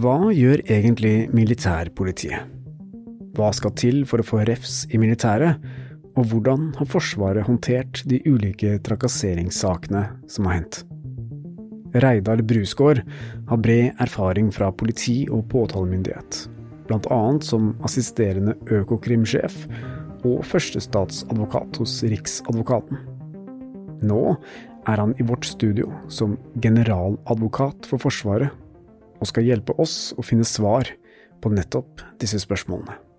Hva gjør egentlig militærpolitiet? Hva skal til for å få refs i militæret, og hvordan har Forsvaret håndtert de ulike trakasseringssakene som har hendt? Reidar Brusgaard har bred erfaring fra politi og påtalemyndighet, annet som assisterende økokrimsjef og førstestatsadvokat hos Riksadvokaten. Nå er han i vårt studio som generaladvokat for Forsvaret, og skal hjelpe oss å finne svar på nettopp disse spørsmålene.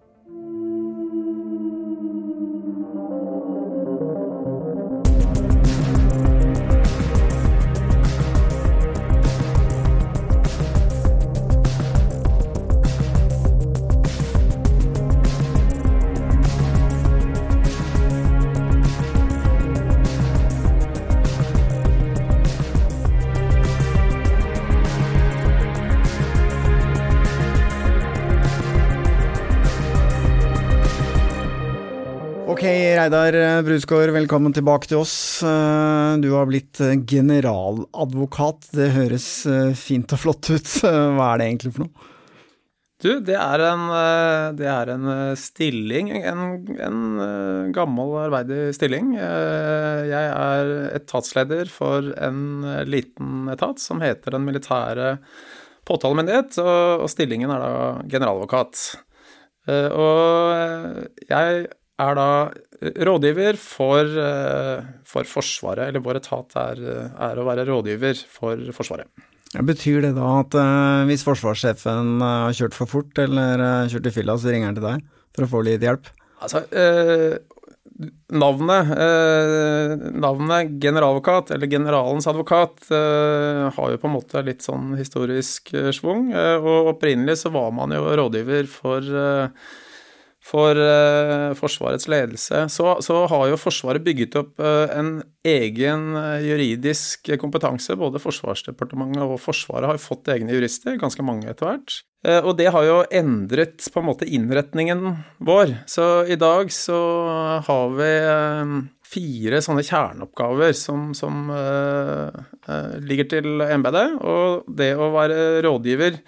Reidar Brusgaard, velkommen tilbake til oss. Eh, Du har blitt eh, generaladvokat. Det høres eh, fint og flott ut. Hva er det egentlig for noe? Du, det er en, eh, det er en eh, stilling, en, en eh, gammel arbeidig stilling. Eh, Jeg er etatsleder for en eh, liten etat som heter Den militære påtalemyndighet, og, stillingen er da generaladvokat. Eh, Og eh, jeg er da rådgiver for, eh, for Forsvaret, eller vår etat er, er å være rådgiver for Forsvaret. Betyr det da at eh, hvis forsvarssjefen eh, har kjørt for fort eller eh, kjørt i fylla, så ringer han til deg for å få litt hjelp? Altså, eh, navnet, eh, navnet generaladvokat, eller generalens advokat, eh, har jo på en måte litt sånn historisk svung. Eh, og opprinnelig så var man jo rådgiver for, eh, for uh, Forsvarets ledelse. Så, så har jo Forsvaret bygget opp uh, en egen eh, juridisk kompetanse. Både Forsvarsdepartementet og Forsvaret har fått egne jurister, ganske mange etter hvert. Uh, Og det har jo endret på en måte innretningen vår. Så i dag så har vi fire sånne kjerneoppgaver som, som ligger til embetet. Og det å være rådgiver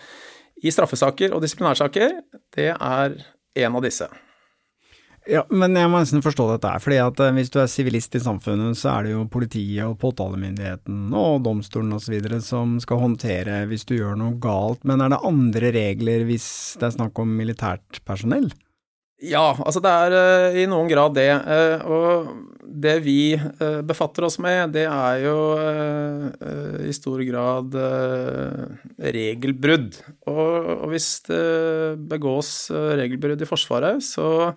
i straffesaker og disiplinærsaker, det er en av disse. Ja, men jeg må nesten forstå dette her, fordi at eh, hvis du er sivilist i samfunnet, så er det jo politiet og påtalemyndigheten og domstolen osv. som skal håndtere hvis du gjør noe galt, men er det andre regler hvis det er snakk om militært personell? Ja, altså det er eh, i noen grad det. eh, og det vi eh, befatter oss med, det er jo i stor grad regelbrudd. Og, hvis det begås regelbrudd i Forsvaret, så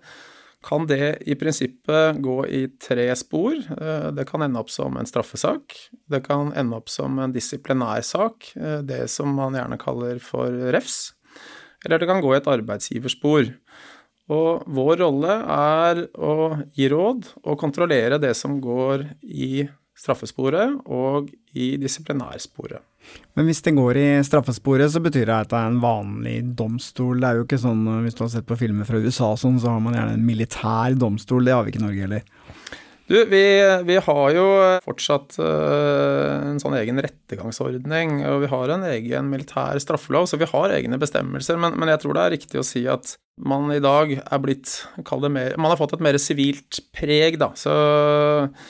kan det i prinsippet gå i tre spor. Det kan ende opp som en straffesak. Det kan ende opp som en disiplinærsak, det som man gjerne kaller for refs. Eller det kan gå i et arbeidsgiverspor. Og vår rolle er å gi råd og kontrollere det som går i straffesporet og i disiplinærsporet. Men hvis det går i straffesporet, så betyr det at det er en vanlig domstol. Det er jo ikke sånn, eh, hvis du har sett på filmer fra USA sånn, så har man gjerne en militær domstol. Det har vi ikke i Norge heller. Du, vi, vi har jo fortsatt eh, en sånn egen rettergangsordning, og vi har en egen militær straffelov, så vi har egne bestemmelser. Men, men jeg tror det er riktig å si at man i dag er blitt det mer, Man har fått et mer sivilt preg, da. Så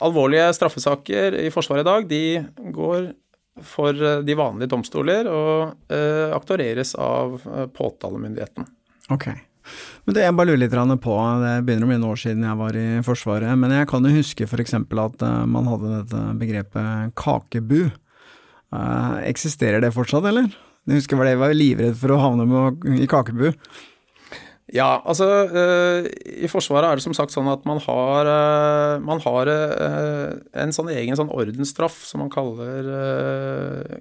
alvorlige straffesaker i Forsvaret i dag, de går for de vanlige domstoler og aktoreres av påtalemyndigheten. Ok. Men det jeg bare lurer litt på, det begynner å bli noen år siden jeg var i Forsvaret, men jeg kan jo huske f.eks. at man hadde dette begrepet kakebu. Eksisterer det fortsatt, eller? Jeg husker jeg var livredd for å havne med, i kakebu. Ja, altså uh, i Forsvaret er det som sagt sånn at man har, man har en sånn egen sånn ordensstraff som man kaller,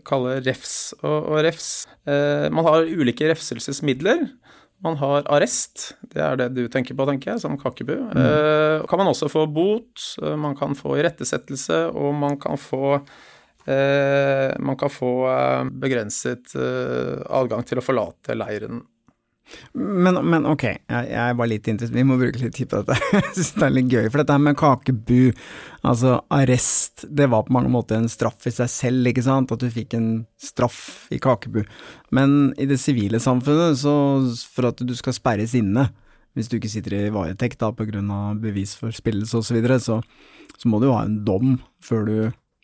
kaller refs. Og, og refs Man har ulike refselsesmidler. Man har arrest, det er det du tenker på, tenker jeg, som kakebu. Mm. kan man også få bot, man kan få irettesettelse, og man kan få man kan få begrenset adgang til å forlate leiren men, men, ok, jeg, jeg var litt interessert, vi må bruke litt tid på dette. Jeg synes det er litt gøy. For dette med kakebu, altså arrest, det var på mange måter en straff i seg selv, ikke sant? At du fikk en straff i kakebu. Men i det sivile samfunnet, så for at du skal sperres inne, hvis du ikke sitter i varetekt da av bevisforspillelse osv., så, videre, så så må du jo ha en dom før du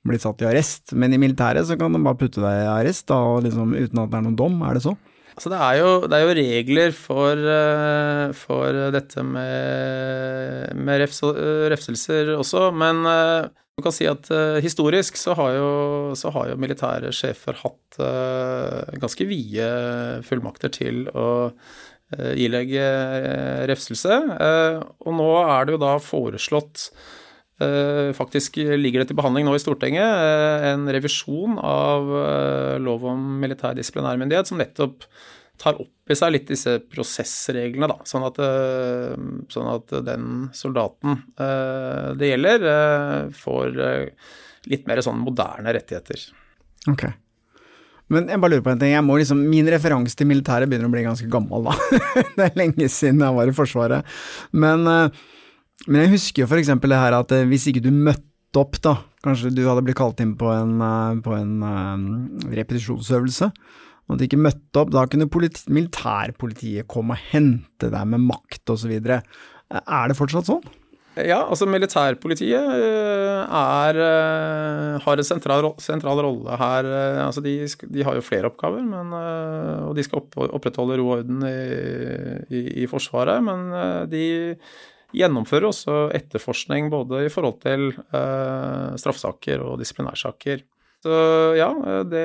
blir satt i arrest. Men i militæret så kan de bare putte deg i arrest da, liksom, uten at det er noen dom, er det så? Altså det, er jo, det, er jo, regler for, eh, for dette med, med refselser også, men eh, du kan si at historisk så har, jo, så har jo militære sjefer hatt ganske vide fullmakter til å ilegge refselse. og nå er det jo da foreslått Eh, faktisk ligger det til behandling nå i Stortinget eh, en revisjon av eh, lov om militær disiplinærmyndighet som nettopp tar opp i seg litt disse prosessreglene, da, sånn at, sånn at den soldaten det gjelder, får litt mer sånn moderne rettigheter. Ok. Men jeg bare lurer på en ting. Jeg må liksom, min referanse til militæret begynner å bli ganske gammel, da. det er lenge siden jeg var i Forsvaret. Men men jeg husker jo eksempel det her at eh, hvis ikke du møtte opp, da, kanskje du hadde blitt kalt inn på en, eh, på en um, repetisjonsøvelse, og at du ikke møtte opp, da kunne politi militærpolitiet komme og hente deg med makt osv. Er det fortsatt sånn? Ja, altså militærpolitiet er, har en sentral, sentral rolle her. Altså de, de, har jo flere oppgaver, men, og de skal opp, opprettholde ro og orden i, i, i Forsvaret. Men de gjennomfører også etterforskning både i forhold til eh, straffesaker og disiplinærsaker. Så ja, det,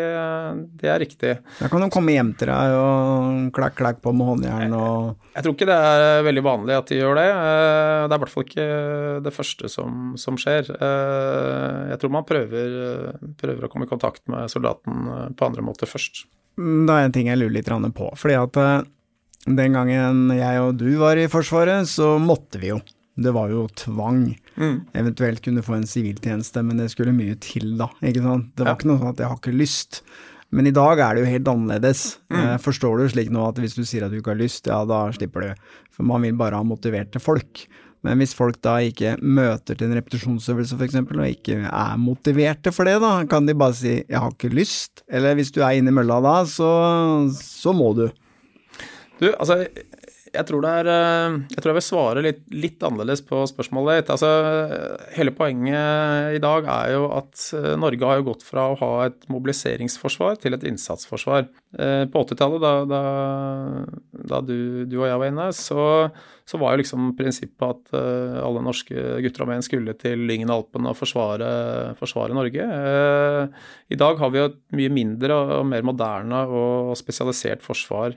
det, er riktig. Da kan de komme hjem til deg og klakk, klakk på med håndjern og jeg, jeg tror ikke det er veldig vanlig at de gjør det. Eh, det er i hvert fall ikke det første som, som skjer. Eh, jeg tror man prøver, prøver, å komme i kontakt med soldaten på andre måter først. Mm, det er en ting jeg lurer litt på. fordi at eh, den gangen jeg og du var i Forsvaret, så måtte vi jo. Det var jo tvang. Mm. Eventuelt kunne få en siviltjeneste, men det skulle mye til, da. Ikke sant? Det var ja. ikke noe sånn at jeg har ikke lyst. Men i dag er det jo helt annerledes. Mm. Eh, forstår du slik nå at hvis du sier at du ikke har lyst, ja da slipper du. For man vil bare ha motiverte folk. Men hvis folk da ikke møter til en repetisjonsøvelse f.eks., og ikke er motiverte for det, da, kan de bare si 'jeg har ikke lyst', eller hvis du er inne i mølla da, så, så må du. Du, altså jeg tror, er, eh, jeg tror jeg vil svare litt, litt, annerledes på spørsmålet ditt. Altså, hele poenget i dag er jo at eh, Norge har jo gått fra å ha et mobiliseringsforsvar til et innsatsforsvar. Eh, på 80-tallet, da, da, da du, du, og jeg var inne, så, så var jo liksom prinsippet at alle norske gutter og menn skulle til Lyngen-Alpen og forsvare, forsvare, Norge. I dag har vi jo et mye mindre og mer moderne og spesialisert forsvar.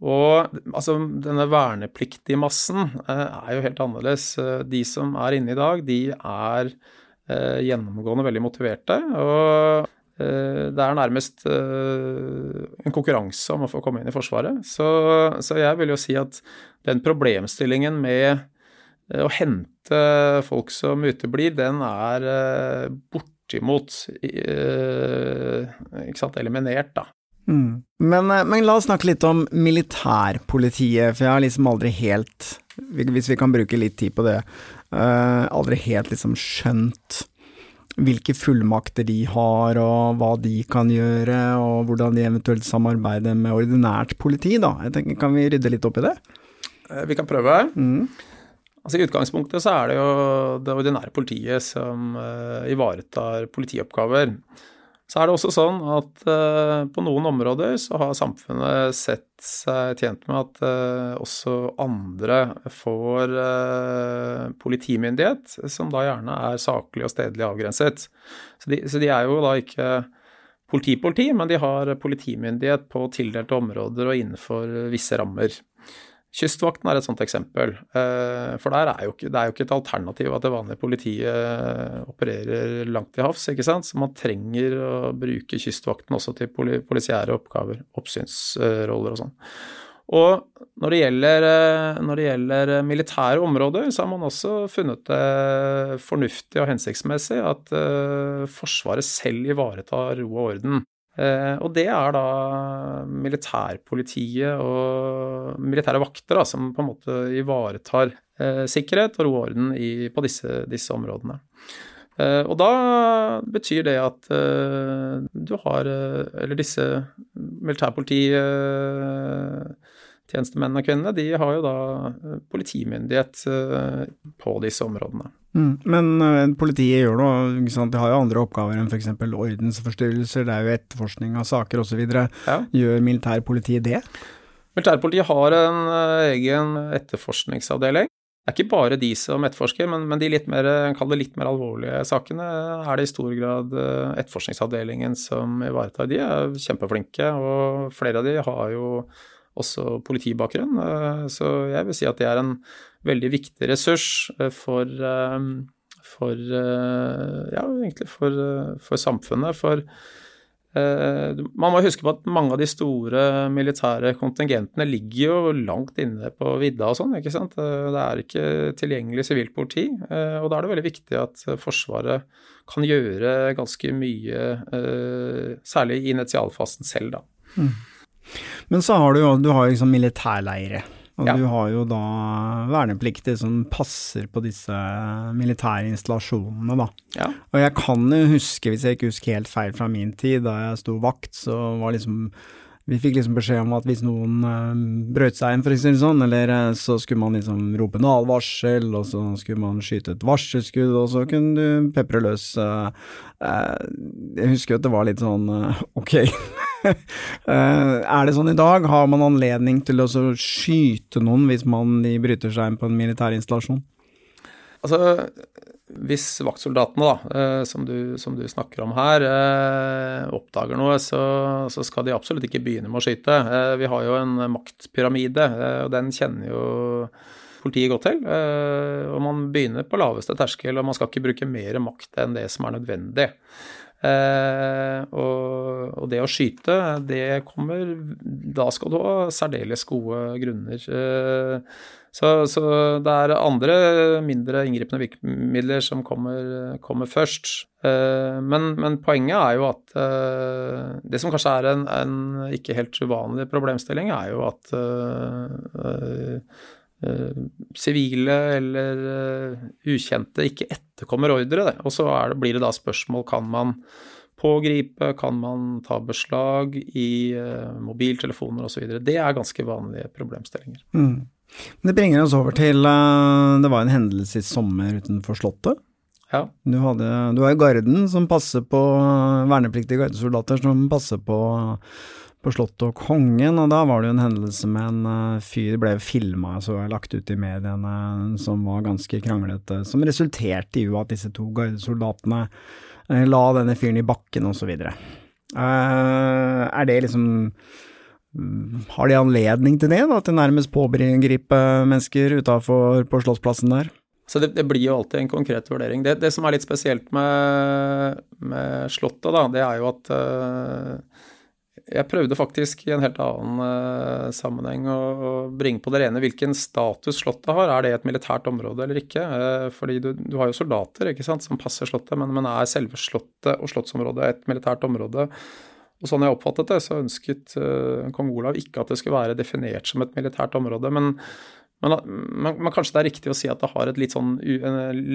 Og altså, denne vernepliktige massen eh, er jo helt annerledes. Eh, de som er inne i dag, de er eh, gjennomgående veldig motiverte. Og det er nærmest en konkurranse om å få komme inn i Forsvaret. Så, så jeg vil jo si at den problemstillingen med å hente folk som uteblir, den er bortimot ikke sant, eliminert, da. Mm. Men, eh, men, la oss snakke litt om militærpolitiet, for jeg har liksom aldri helt, hvis vi kan bruke litt tid på det, uh, aldri helt liksom skjønt hvilke fullmakter de har, og hva de kan gjøre, og hvordan de eventuelt samarbeider med ordinært politi, da. Jeg tenker, Kan vi rydde litt opp i det? Eh, vi kan prøve. Mm. Altså I utgangspunktet så er det jo det ordinære politiet som ivaretar politioppgaver. Så er det også sånn at uh, på noen områder så har samfunnet sett seg tjent med at uh, også andre får uh, politimyndighet, som da gjerne er saklig og stedlig avgrenset. Så de, så de er jo da ikke politipoliti, -politi, men de har politimyndighet på tildelte områder og innenfor visse rammer. Kystvakten er et sånt eksempel. Eh, for der er jo ikke, det er jo ikke et alternativ at det vanlige politiet eh, opererer langt til havs, ikke sant. Så man trenger å bruke Kystvakten også til polisiære oppgaver, oppsynsroller og sånn. Og når det, gjelder, eh, når det gjelder militære områder, så har man også funnet det fornuftig og hensiktsmessig at Forsvaret selv ivaretar ro og orden. Eh, og det er da militærpolitiet og militære vakter da, som på en måte ivaretar eh, sikkerhet og ro og orden i, på disse, disse områdene. Eh, og da betyr det at du har Eller disse militærpolititjenestemennene og -kvinnene, de har jo da politimyndighet på disse områdene. Mm, men uh, politiet gjør noe, ikke sant? de har jo andre oppgaver enn f.eks. ordensforstyrrelser, det er jo etterforskning av saker osv. Ja. Gjør militærpolitiet det? Militærpolitiet har en egen etterforskningsavdeling. Det er ikke bare de som etterforsker, men, men de litt mer, kall det litt mer alvorlige sakene er det i stor grad etterforskningsavdelingen som ivaretar. De er kjempeflinke, og flere av de har jo også politibakgrunn. Så jeg vil si at det er en veldig viktig ressurs eh, for, eh, for eh, ja, egentlig for, for samfunnet. For man må huske på at mange av de store militære kontingentene ligger jo langt inne på vidda og sånn, ikke sant. Det er ikke tilgjengelig sivilt politi. Og da er det veldig viktig at Forsvaret kan gjøre ganske mye, særlig i initialfasen selv, da. Mm. Men så har du jo du har liksom militærleire. Og ja. du har jo da vernepliktige som passer på disse militære installasjonene, da. Ja. Og jeg kan jo huske, hvis jeg ikke husker helt feil fra min tid, da jeg sto vakt, så var liksom vi fikk liksom beskjed om at hvis noen uh, brøt seg inn, for eksempel sånn, eller uh, så skulle man liksom rope en advarsel, og så skulle man skyte et varselskudd, og så kunne du pepre løs. Uh, jeg husker at det var litt sånn ok. er det sånn i dag? Har man anledning til å skyte noen hvis man bryter seg inn på en militær installasjon? Altså, hvis vaktsoldatene, da, eh, som du, som du, snakker om her, eh, oppdager noe, så, så, skal de absolutt ikke begynne med å skyte. Eh, vi har jo en maktpyramide, og den kjenner jo politiet godt til. Og man begynner på laveste terskel, og man skal ikke bruke mer makt enn det som er nødvendig. Og, og det å skyte, det kommer Da skal du ha særdeles gode grunner. Så, så, det er andre mindre inngripende virkemidler som kommer, kommer først. Eh, men, men, poenget er jo at eh, det som kanskje er en, en, ikke helt uvanlig problemstilling, er jo at eh, sivile eller ukjente ikke etterkommer ordre. Og så det, blir det da spørsmål kan man pågripe, kan man ta beslag i mobiltelefoner osv. Det er ganske vanlige problemstillinger. Mm. Det bringer oss over til Det var en hendelse i sommer utenfor Slottet. Ja. Du, hadde, du har jo Garden som passer på vernepliktige gardesoldater som passer på, på Slottet og Kongen, og da var det jo en hendelse med en uh, fyr, ble filma så lagt ut i mediene, som var ganske kranglete, som resulterte i jo at disse to gardesoldatene la denne fyren i bakken, og så videre. er det liksom har de anledning til det, da, til nærmest pågripe mennesker utafor på Slottsplassen der? Så det, det, blir jo alltid en konkret vurdering. Det, det som er litt spesielt med, med, Slottet, da, det er jo at jeg prøvde faktisk i en helt annen uh, sammenheng å, bringe på det rene hvilken status Slottet har. Er det et militært område eller ikke? Uh, fordi du, du, har jo soldater ikke sant, som passer Slottet, men, men er selve Slottet og slottsområdet et militært område? Og sånn jeg oppfattet det, så ønsket uh, kong Olav ikke at det skulle være definert som et militært område. Men, men, men, men kanskje det er riktig å si at det har litt sånn,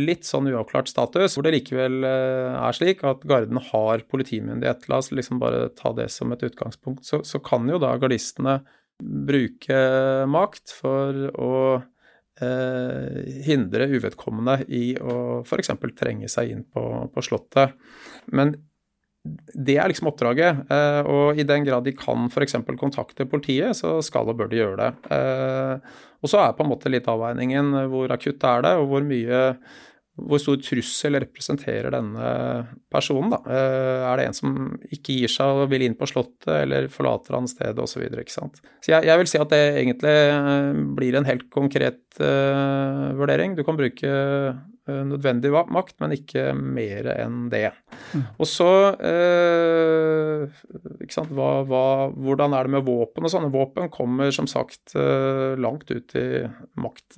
litt sånn uavklart status, hvor det likevel uh, er slik at Garden har politimyndighet. La oss liksom bare ta det som et utgangspunkt. Så, så kan jo da gardistene bruke makt for å eh, hindre uvedkommende i å f.eks. trenge seg inn på, på Slottet. Men det er liksom oppdraget. Og i den grad de kan f.eks. kontakte politiet, så skal og bør de gjøre det. Og så er på en måte litt avveiningen hvor akutt er det, og hvor mye hvor stor trussel representerer denne personen? da? Eh, er det en som ikke gir seg og vil inn på Slottet, eller forlater han stedet osv.? Ikke så jeg, jeg, vil si at det egentlig eh, blir en helt konkret uh, vurdering. Du kan bruke nødvendig makt, men ikke mer enn det. Mm. Og så uh, ikke sant, hva, hva, Hvordan er det med våpen og sånne? Våpen kommer som sagt langt ut i makt,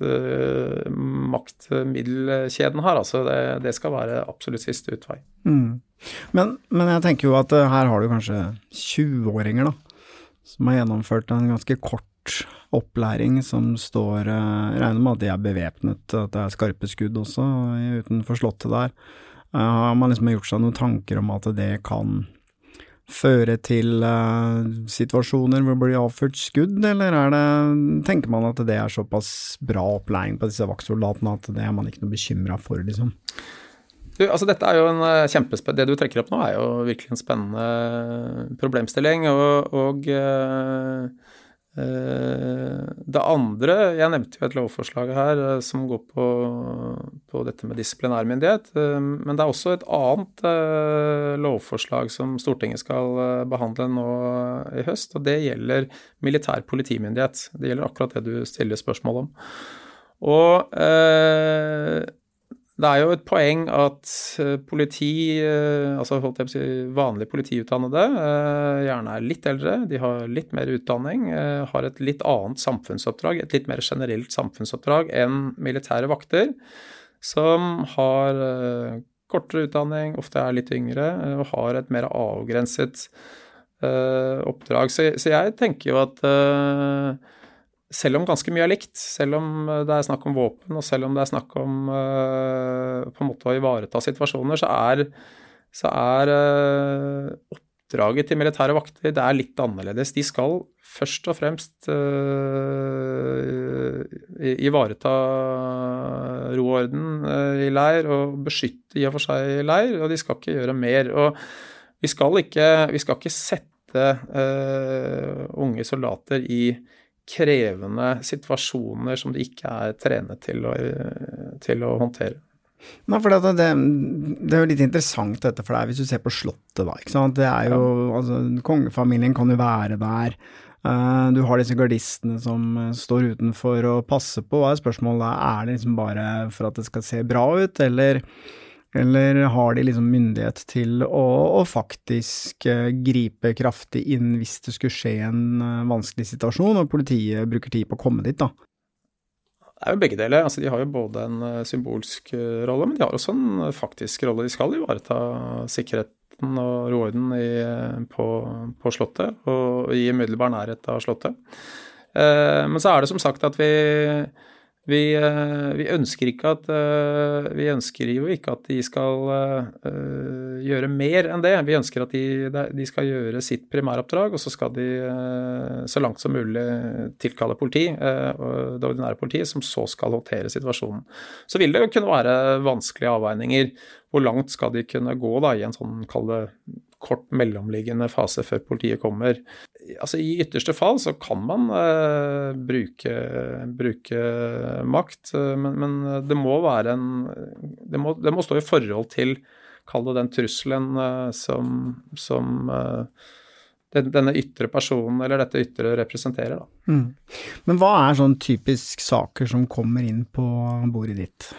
maktmiddelkjeden her. altså det, det, skal være absolutt siste utvei. Mm. Men, men, jeg tenker jo at her har du kanskje 20-åringer da, som har gjennomført en ganske kort opplæring som står Jeg eh, regner med at de er bevæpnet, at det er skarpe skudd også utenfor slottet der. Eh, har man liksom gjort seg noen tanker om at det kan føre til uh, situasjoner hvor det blir avført skudd, eller er det, tenker man at det er såpass bra opplæring på disse vaktsoldatene at det er man ikke noe bekymra for, liksom? Du, altså dette er jo en kjempespe... Det du trekker opp nå, er jo virkelig en spennende problemstilling. Og, og uh, Eh, det andre Jeg nevnte jo et lovforslag her eh, som går på, på dette med disiplinærmyndighet. Eh, men det er også et annet lovforslag som Stortinget skal behandle nå i høst. Og det gjelder militær politimyndighet. Det gjelder akkurat det du stiller spørsmål om. Og det er jo et poeng at eh, politi, eh, altså holdt jeg på å si vanlige politiutdannede, eh, gjerne er litt eldre, de har litt mer utdanning, har et litt annet samfunnsoppdrag, et litt mer generelt samfunnsoppdrag enn militære vakter, som har kortere utdanning, ofte er litt yngre og har et mer avgrenset oppdrag. Så, jeg tenker jo at selv om ganske mye er likt, selv om det er snakk om våpen, og selv om det er snakk om uh, på en måte å ivareta situasjoner, så er, så er uh, oppdraget til militære vakter det er litt annerledes. De skal først og fremst uh, ivareta ro og orden i leir, og beskytte i og for seg leir, og de skal ikke gjøre mer. Og vi skal ikke, vi skal ikke sette unge soldater i krevende situasjoner som de ikke er trenet til å, til å håndtere. Nei, for det, det, det, er jo litt interessant dette for deg, hvis du ser på Slottet, da. ikke sant? Det er jo, altså, Kongefamilien kan jo være der. Uh, du har disse gardistene som står utenfor og passer på. Hva er spørsmålet? Er det liksom bare for at det skal se bra ut, eller eller har de liksom myndighet til å, å faktisk uh, gripe kraftig inn hvis det skulle skje en uh, vanskelig situasjon, og politiet bruker tid på å komme dit, da? Det er jo begge deler. Altså, de har jo både en uh, symbolsk rolle, men de har også en faktisk rolle. De skal ivareta sikkerheten og roorden på, på, Slottet, og i umiddelbar nærhet av Slottet. men så er det som sagt at vi vi, eh, vi, ønsker ikke at eh, Vi ønsker jo ikke at de skal uh, gjøre mer enn det. Vi ønsker at de, de, skal gjøre sitt primæroppdrag, og så skal de så langt som mulig tilkalle politi, det ordinære politiet, som så skal håndtere situasjonen. Så vil det jo kunne være vanskelige avveininger. Hvor langt skal de kunne gå da, i en sånn, kort mellomliggende fase før politiet kommer. Altså I ytterste fall så kan man uh, bruke, bruke, makt, uh, men, men, det må være en det må, det må, stå i forhold til, kall det den trusselen uh, som, som den, denne ytre personen eller dette ytre representerer. Da. Mm. Men hva er sånn typisk saker som kommer inn på bordet ditt?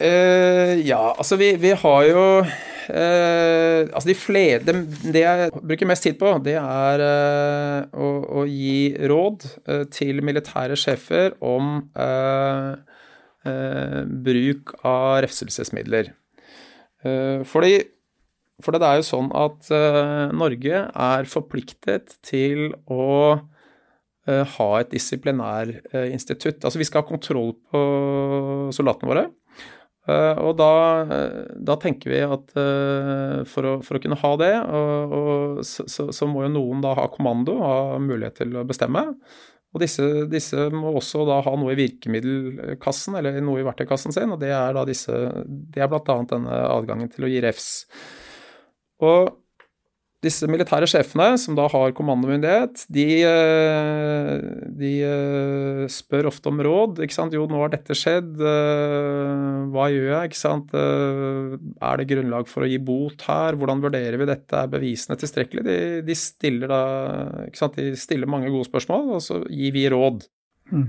Ja, altså vi, vi har jo uh, altså de flere, det, det, jeg bruker mest tid på, det er uh, å, å, gi råd til militære sjefer om bruk av refselsesmidler. Fordi, for det er jo sånn at Norge er forpliktet til å ha et disiplinærinstitutt. Altså vi skal ha kontroll på soldatene våre. Eh, og da, eh, da, tenker vi at eh, for å, for å kunne ha det, og, og så, så, må jo noen da ha kommando, ha mulighet til å bestemme. Og disse, disse, må også da ha noe i virkemiddelkassen, eller noe i verktøykassen sin, og det er da disse er bl.a. denne adgangen til å gi refs. Og disse militære sjefene, som da har kommandomyndighet, de, eh, de, eh, spør ofte om råd. ikke sant? Jo, nå har dette skjedd. Eh, hva gjør jeg? ikke sant? Er det grunnlag for å gi bot her? Hvordan vurderer vi dette? Er bevisene tilstrekkelig? De, de stiller da ikke sant? De stiller mange gode spørsmål, og så gir vi råd. Mm.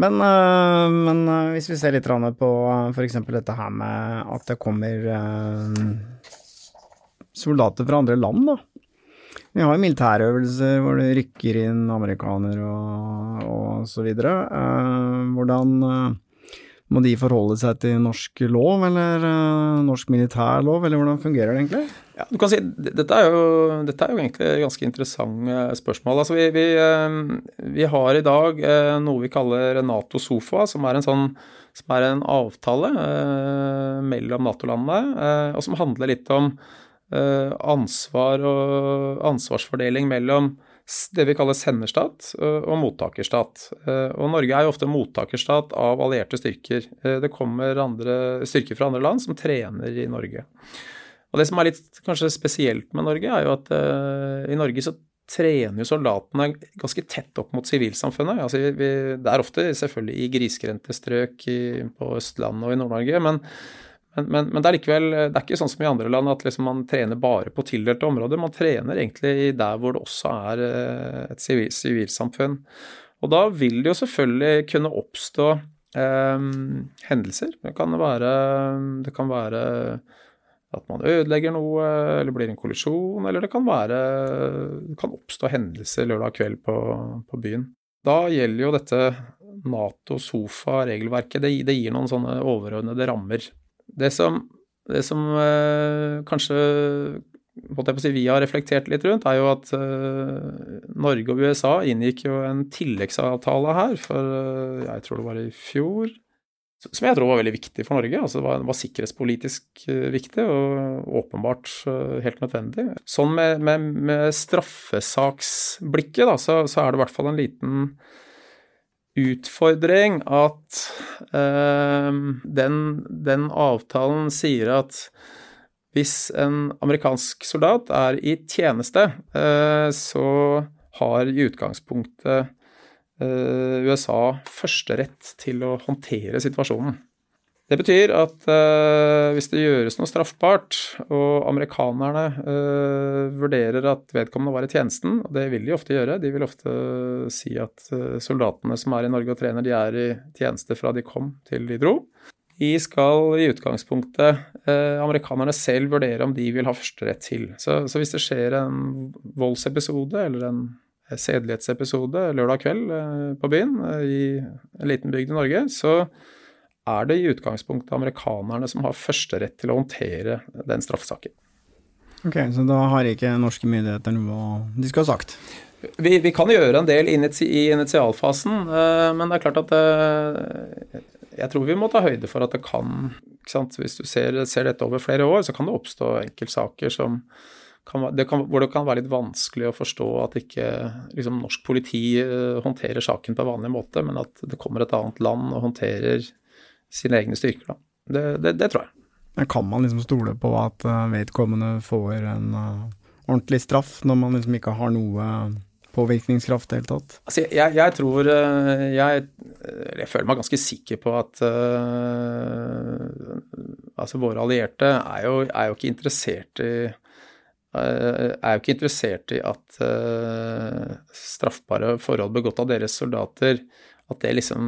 Men, øh, men øh, hvis vi ser litt på øh, f.eks. dette her med at det kommer soldater fra andre land, da. Vi har jo militærøvelser hvor det rykker inn amerikanere og, og så videre. Hvordan må de forholde seg til norsk lov, eller uh, norsk militærlov, eller hvordan fungerer det egentlig? Ja, du kan si, Dette er jo, dette er jo egentlig ganske interessant spørsmål. Altså, vi, vi, uh, vi, har i dag noe vi kaller Nato-SOFA, som er en sånn som er en avtale mellom Nato-landene, og som handler litt om ansvar og ansvarsfordeling mellom det vi kaller senderstat og mottakerstat. Og Norge er jo ofte mottakerstat av allierte styrker. Det kommer andre, styrker fra andre land som trener i Norge. Og Det som er litt kanskje spesielt med Norge, er jo at i Norge så trener jo soldatene ganske tett opp mot sivilsamfunnet. Altså, det er ofte selvfølgelig i grisgrendte strøk på Østlandet og i Nord-Norge, men men, men, men, det er likevel det er ikke sånn som i andre land at liksom man trener bare på tildelte områder. Man trener egentlig der hvor det også er eh, et sivilsamfunn. Og da vil det jo selvfølgelig kunne oppstå eh, hendelser. Det kan, være, det kan være at man ødelegger noe, eller blir en kollisjon, eller det kan være Det kan oppstå hendelser lørdag kveld på, på byen. Da gjelder jo dette Nato-sofa-regelverket. Det, det, gir noen sånne overordnede rammer. Det som, det som eh, kanskje si, vi har reflektert litt rundt, er jo at eh, Norge og USA inngikk jo en tilleggsavtale her for eh, jeg tror det var i fjor. Som jeg tror var veldig viktig for Norge. altså Det var, var sikkerhetspolitisk viktig og åpenbart helt nødvendig. Sånn med, med, med straffesaksblikket, da, så, så, er det i hvert fall en liten utfordring at eh, den, den, avtalen sier at hvis en amerikansk soldat er i tjeneste, eh, så har i utgangspunktet eh, USA førsterett til å håndtere situasjonen. Det betyr at eh, hvis det gjøres noe straffbart, og amerikanerne eh, vurderer at vedkommende var i tjenesten, og det vil de ofte gjøre, de vil ofte uh, si at soldatene som er i Norge og trener, de er i tjeneste fra de kom til de dro. De skal i utgangspunktet amerikanerne selv vurdere om de vil ha førsterett til. Så, så hvis det skjer en voldsepisode eller en sedelighetsepisode lørdag kveld på byen i en liten bygd i Norge, så er det i utgangspunktet amerikanerne som har førsterett til å håndtere den straffesaken. Ok, Så da har ikke norske myndigheter noe de skal ha sagt? Vi, vi kan gjøre en del i initialfasen, eh, men det er klart at det, eh, jeg tror vi må ta høyde for at det kan Hvis du ser, ser, dette over flere år, så kan det oppstå enkeltsaker som kan, det kan, hvor det kan være litt vanskelig å forstå at ikke liksom, norsk politi eh, håndterer saken på vanlig måte, men at det kommer et annet land og håndterer sine egne styrker. Det, det, det, tror jeg. Kan man liksom stole på at eh, vedkommende får en uh, ordentlig straff, når man liksom ikke har noe påvirkningskraft i det hele tatt? Altså, jeg, jeg, tror eh, jeg, jeg, føler meg ganske sikker på at uh, altså våre allierte er jo, er jo, ikke interessert i er jo ikke interessert i at uh, straffbare forhold begått av deres soldater at det liksom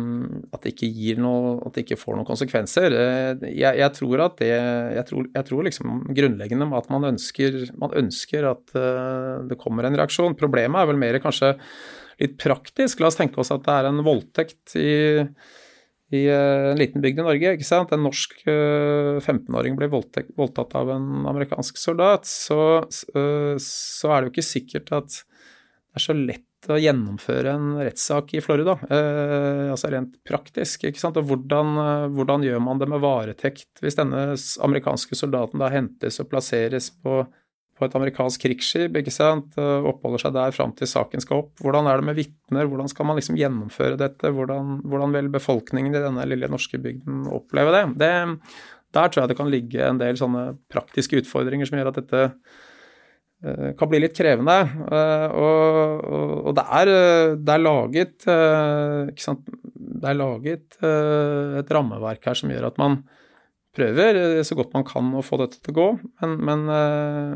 At det ikke gir noe At det ikke får noen konsekvenser. Eh, jeg, jeg tror at det jeg tror, jeg tror, liksom grunnleggende at man ønsker, man ønsker at uh, det kommer en reaksjon. Problemet er vel mer kanskje litt praktisk, la oss tenke oss at det er en voldtekt i, i en liten bygd i Norge. ikke sant? En norsk 15-åring blir voldtatt av en amerikansk soldat. Så, så er det jo ikke sikkert at det er så lett å gjennomføre en rettssak i Florida. Eh, altså rent praktisk. ikke sant? Og hvordan, eh, hvordan, gjør man det med varetekt hvis denne amerikanske soldaten da hentes og plasseres på, på et amerikansk krigsskip, ikke sant, og oppholder seg der fram til saken skal opp. Hvordan er det med vitner, hvordan skal man liksom gjennomføre dette, hvordan, hvordan vil befolkningen i denne lille norske bygden oppleve det? det? Der tror jeg det kan ligge en del sånne praktiske utfordringer som gjør at dette Eh, kan bli litt krevende. Og, og, og det, er, eh, det, er, laget? Det er laget et rammeverk her som gjør at man prøver så godt man kan å få dette til å gå. Men, men,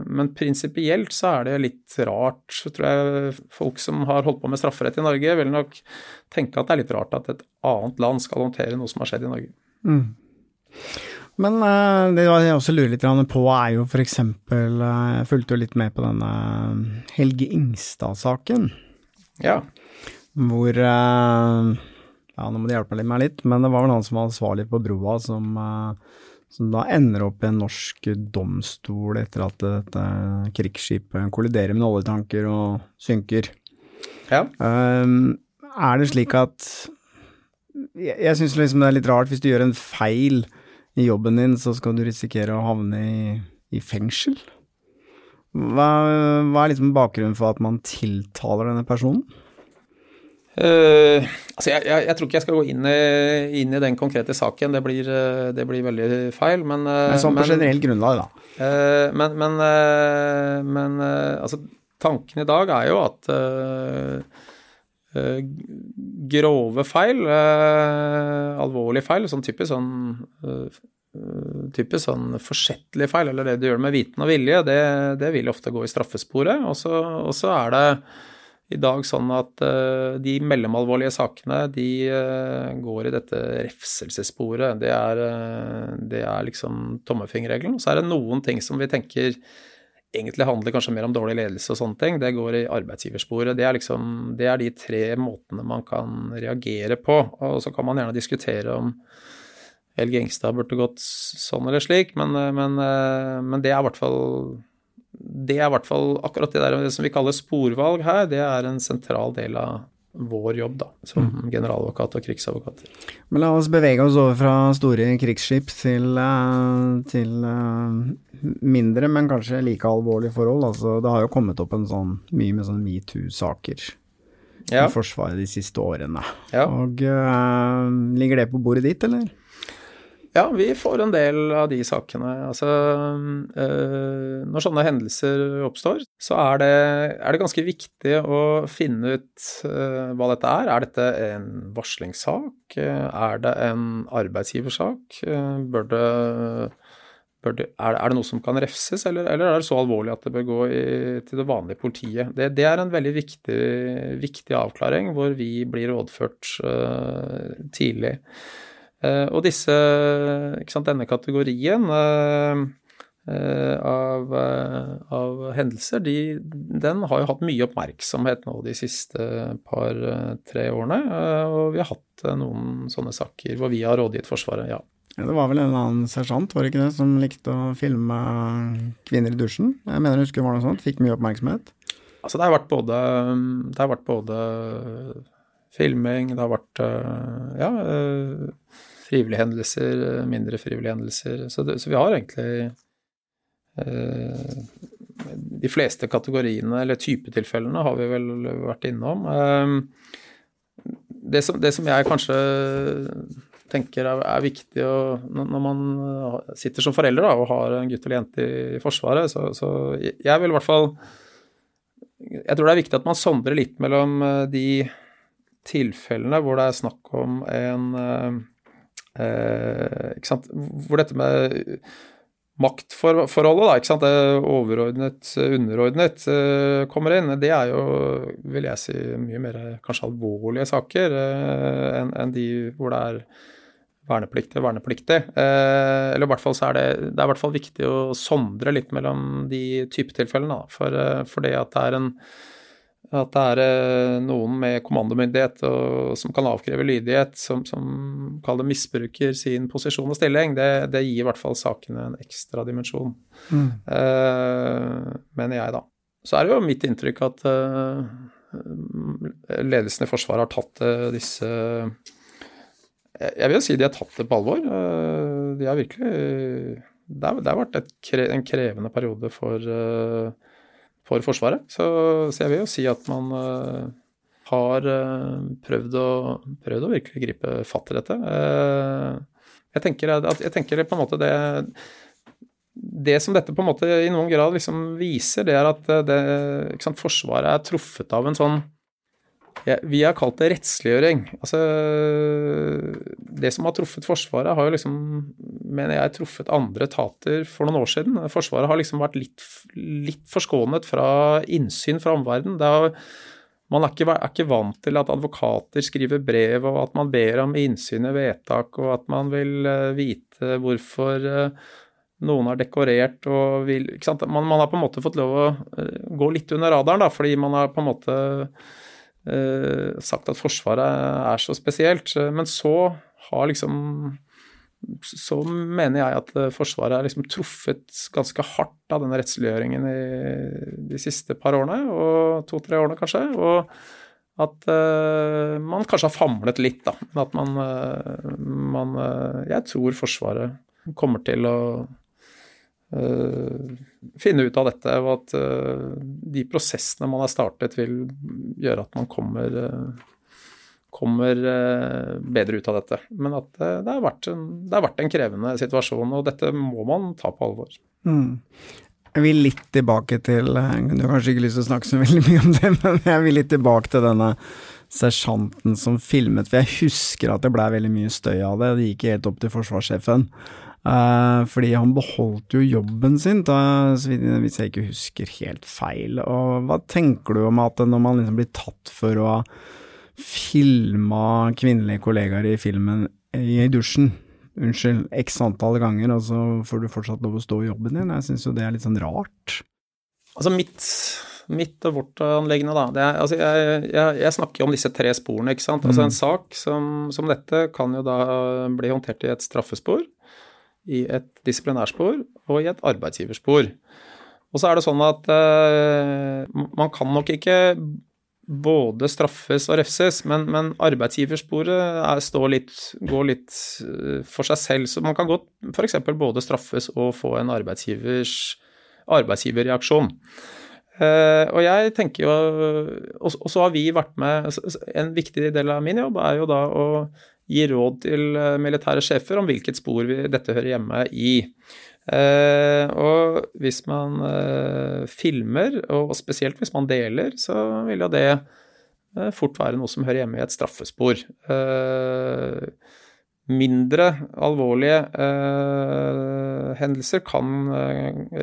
men prinsipielt så er det litt rart, så tror jeg folk som har holdt på med strafferett i Norge, vil nok tenke at det er litt rart at et annet land skal håndtere noe som har skjedd i Norge. Mm. Men uh, det jeg også lurer litt på, er jo for eksempel Jeg fulgte jo litt med på denne Helge Ingstad-saken. Ja. Hvor Ja, nå må de hjelpe meg litt, men det var vel han som var ansvarlig på broa, som, som da ender opp i en norsk domstol etter at dette krigsskipet kolliderer med oljetanker og synker. Ja. er det slik at Jeg, jeg syns liksom det er litt rart hvis du gjør en feil i jobben din, så skal du risikere å havne i, i fengsel. Hva, hva, er liksom bakgrunnen for at man tiltaler denne personen? Uh, altså jeg, jeg, jeg, tror ikke jeg skal gå inn i, inn i den konkrete saken, det blir, eh, det blir veldig feil. Men, uh, men sånn på generelt grunnlag, da. Uh, men, men, men altså, tanken i dag er jo at Eh, grove feil, eh, alvorlige feil, sånn typisk sånn eh, typisk sånn forsettlig feil, eller det du gjør med viten og vilje, det, det vil ofte gå i straffesporet. Og så er det i dag sånn at uh, de mellomalvorlige sakene, de uh, går i dette refselsessporet. Det er, uh, det er liksom tommefingerregelen. Og så er det noen ting som vi tenker egentlig handler kanskje mer om dårlig ledelse og sånne ting, det går i arbeidsgiversporet. Det er liksom det er de tre måtene man kan reagere på. Og så kan man gjerne diskutere om Helge Engstad burde gått sånn eller slik, men, men, men det er i hvert fall det er i hvert fall akkurat det der som vi kaller sporvalg her, det er en sentral del av vår jobb da, som mm. generaladvokat og krigsadvokat. Men la oss bevege oss over fra store krigsskip til, eh, til eh, mindre, men kanskje like alvorlige forhold. Altså, det har jo kommet opp en sånn, mye med sånn metoo-saker ja. i Forsvaret de siste årene. Ja. Og uh, ligger det på bordet ditt, eller? Ja, vi får en del av de sakene. Altså, øh, når sånne hendelser oppstår, så er det, er det ganske viktig å finne ut øh, hva dette er. Er dette en varslingssak? Er det en arbeidsgiversak? Bør det, bør det, er, det noe som kan refses, eller, eller, er det så alvorlig at det bør gå i, til det vanlige politiet? Det, det er en veldig viktig, viktig, avklaring, hvor vi blir rådført tidlig. Eh, og disse, ikke sant, denne kategorien eh, eh, av, av, hendelser, de, den har jo hatt mye oppmerksomhet nå de siste par-tre årene. Og vi har hatt noen sånne saker hvor vi har rådgitt Forsvaret, ja. Ja, det var vel en annen sersjant, var det ikke det, som likte å filme kvinner i dusjen? Jeg mener jeg husker det var noe sånt, fikk mye oppmerksomhet? Altså det har vært både, det har vært både filming, det har vært ja, frivillige hendelser, mindre frivillige hendelser. Så, det, så vi har egentlig eh, De fleste kategoriene, eller typetilfellene, har vi vel vært innom. Eh, det, som, det, som, jeg kanskje tenker er, er viktig å, når man sitter som forelder da, og har en gutt eller jente i, i Forsvaret, så, så jeg vil i hvert fall Jeg tror det er viktig at man sondrer litt mellom eh, de tilfellene hvor det er snakk om en eh, Eh, ikke sant? Hvor dette med maktforholdet, da, ikke sant? det overordnet, underordnet, eh, kommer inn. Det er jo, vil jeg si, mye mer kanskje alvorlige saker eh, enn en de hvor det er vernepliktig vernepliktig. Eh, eller i hvert fall så er det, det er i hvert fall viktig å sondre litt mellom de typetilfellene. For, for det at det er en At det er eh, noen med kommandomyndighet og, som kan avkreve lydighet, som, som kaller misbruker sin posisjon og stilling, det, det, gir i hvert fall sakene en ekstra dimensjon. Mm. Eh, mener jeg, da. Så er det jo mitt inntrykk at eh, ledelsen i Forsvaret har tatt eh, disse Jeg vil jo si de har tatt det på alvor. De har virkelig Det har, vært kre, en krevende periode for uh, for Forsvaret. Så, så, jeg vil jo si at man uh, har uh, prøvd, å, prøvd, å, virkelig gripe fatt i dette. Uh, jeg, tenker at, jeg tenker på en måte det det som dette på en måte i noen grad liksom viser, det er at det, sant, Forsvaret er truffet av en sånn ja, Vi har kalt det rettsliggjøring. Altså, det som har truffet Forsvaret, har jo liksom, mener jeg, truffet andre etater for noen år siden. Forsvaret har liksom vært litt, litt forskånet fra innsyn fra omverdenen. Man er ikke, er ikke, vant til at advokater skriver brev, og at man ber om innsyn i vedtak, og at man vil uh, vite hvorfor uh, noen har dekorert og vil man, man, har på en måte fått lov å uh, gå litt under radaren, da, fordi man har på en måte Eh, sagt at Forsvaret er så spesielt. Men så har liksom så mener jeg at eh, Forsvaret er liksom truffet ganske hardt av denne rettsliggjøringen i de siste par årene, og to-tre årene kanskje. Og at uh, man kanskje har famlet litt, da. Men at man, uh, man uh, Jeg tror Forsvaret kommer til å finne ut av dette, og at uh, de prosessene man har startet, vil gjøre at man kommer, uh, kommer bedre ut av dette. Men at det har, en, det, har vært en, krevende situasjon, og dette må man ta på alvor. Mm. Jeg vil litt tilbake til Du har kanskje ikke lyst til å snakke så veldig mye om det, men jeg vil litt tilbake til denne sersjanten som filmet, for jeg husker at det blei veldig mye støy av det. Det gikk helt opp til forsvarssjefen. Uh, fordi han beholdt jo jobben sin, da, hvis jeg ikke husker helt feil. Og hva tenker du om at når man liksom blir tatt for å ha filma kvinnelige kollegaer i filmen i dusjen, unnskyld, x antall ganger, og så får du fortsatt lov å stå i jobben din? Jeg syns jo det er litt sånn rart. Altså mitt, mitt og vårt anleggende, da. Er, altså jeg, jeg, jeg, snakker jo om disse tre sporene, ikke sant. Altså en mm. sak som, som dette kan jo da bli håndtert i et straffespor i et disiplinærspor og i et arbeidsgiverspor. Og så er det sånn at eh, man kan nok ikke både straffes og refses, men, men arbeidsgiversporet er, litt, går litt uh, for seg selv. Så man kan godt f.eks. både straffes og få en arbeidsgiverreaksjon. Uh, og jeg tenker jo Og så har vi vært med En viktig del av min jobb er jo da å gi råd til eh, militære sjefer om hvilket spor dette hører hjemme i. Eh, og hvis man eh, filmer, og spesielt hvis man deler, så vil jo det fort være noe som hører hjemme i et straffespor. Mindre alvorlige hendelser kan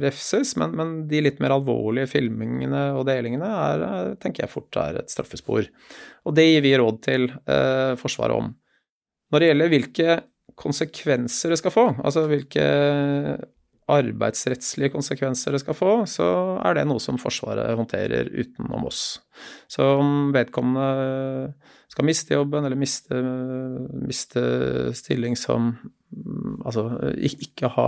refses, men, men, de litt mer alvorlige filmingene og delingene er, tenker jeg fort er et straffespor. Og det gir vi råd til Forsvaret om. Når det gjelder hvilke konsekvenser det skal få, altså hvilke arbeidsrettslige konsekvenser det skal få, så er det noe som Forsvaret håndterer utenom oss. Så om vedkommende skal miste jobben eller miste, miste stilling som Altså ikke ha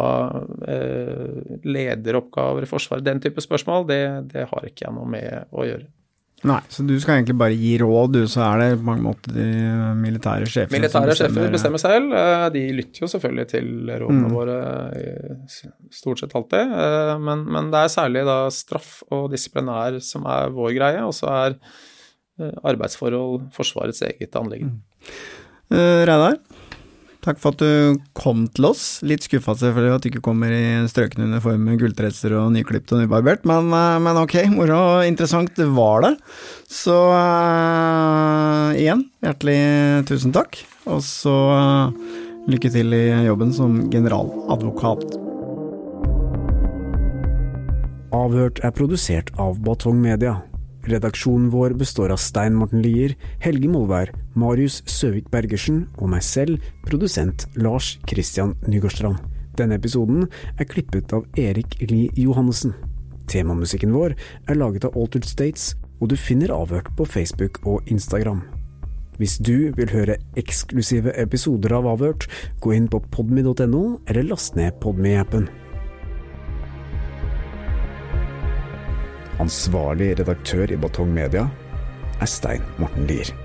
eh, lederoppgaver i Forsvaret, den type spørsmål, det, det har ikke jeg noe med å gjøre. Nei, så du skal egentlig bare gi råd, du, så er det på mange måter de militære sjefene Militære som bestemmer. sjefer bestemmer selv. Eh, de lytter jo selvfølgelig til rådene mm. våre stort sett alltid. Eh, men, men, det er særlig da straff og disiplinær som er vår greie, og så er eh, arbeidsforhold Forsvarets eget anliggende. Mm. Uh, Reidar, Takk for at du kom til oss. Litt skuffa selvfølgelig at du ikke kommer i strøkne uniform med gulltresser og nyklipt og nybarbert, men, eh, men ok, moro og interessant var det. Så uh, igjen, hjertelig tusen takk, og så uh, lykke til i jobben som generaladvokat. Avhørt er produsert av Batong Media. Redaksjonen vår består av Stein Morten Lier, Helge Molvær, Marius Søvik Bergersen og meg selv, produsent Lars Christian Nygårdstrand. Denne episoden er klippet av Erik Lie Johannessen. Temamusikken vår er laget av Altered States, og du finner Avhørt på Facebook og Instagram. Hvis du vil høre eksklusive episoder av Avhørt, gå inn på podmy.no, eller last ned Podmy-appen. Ansvarlig redaktør i Batong Media er Stein Morten Lier.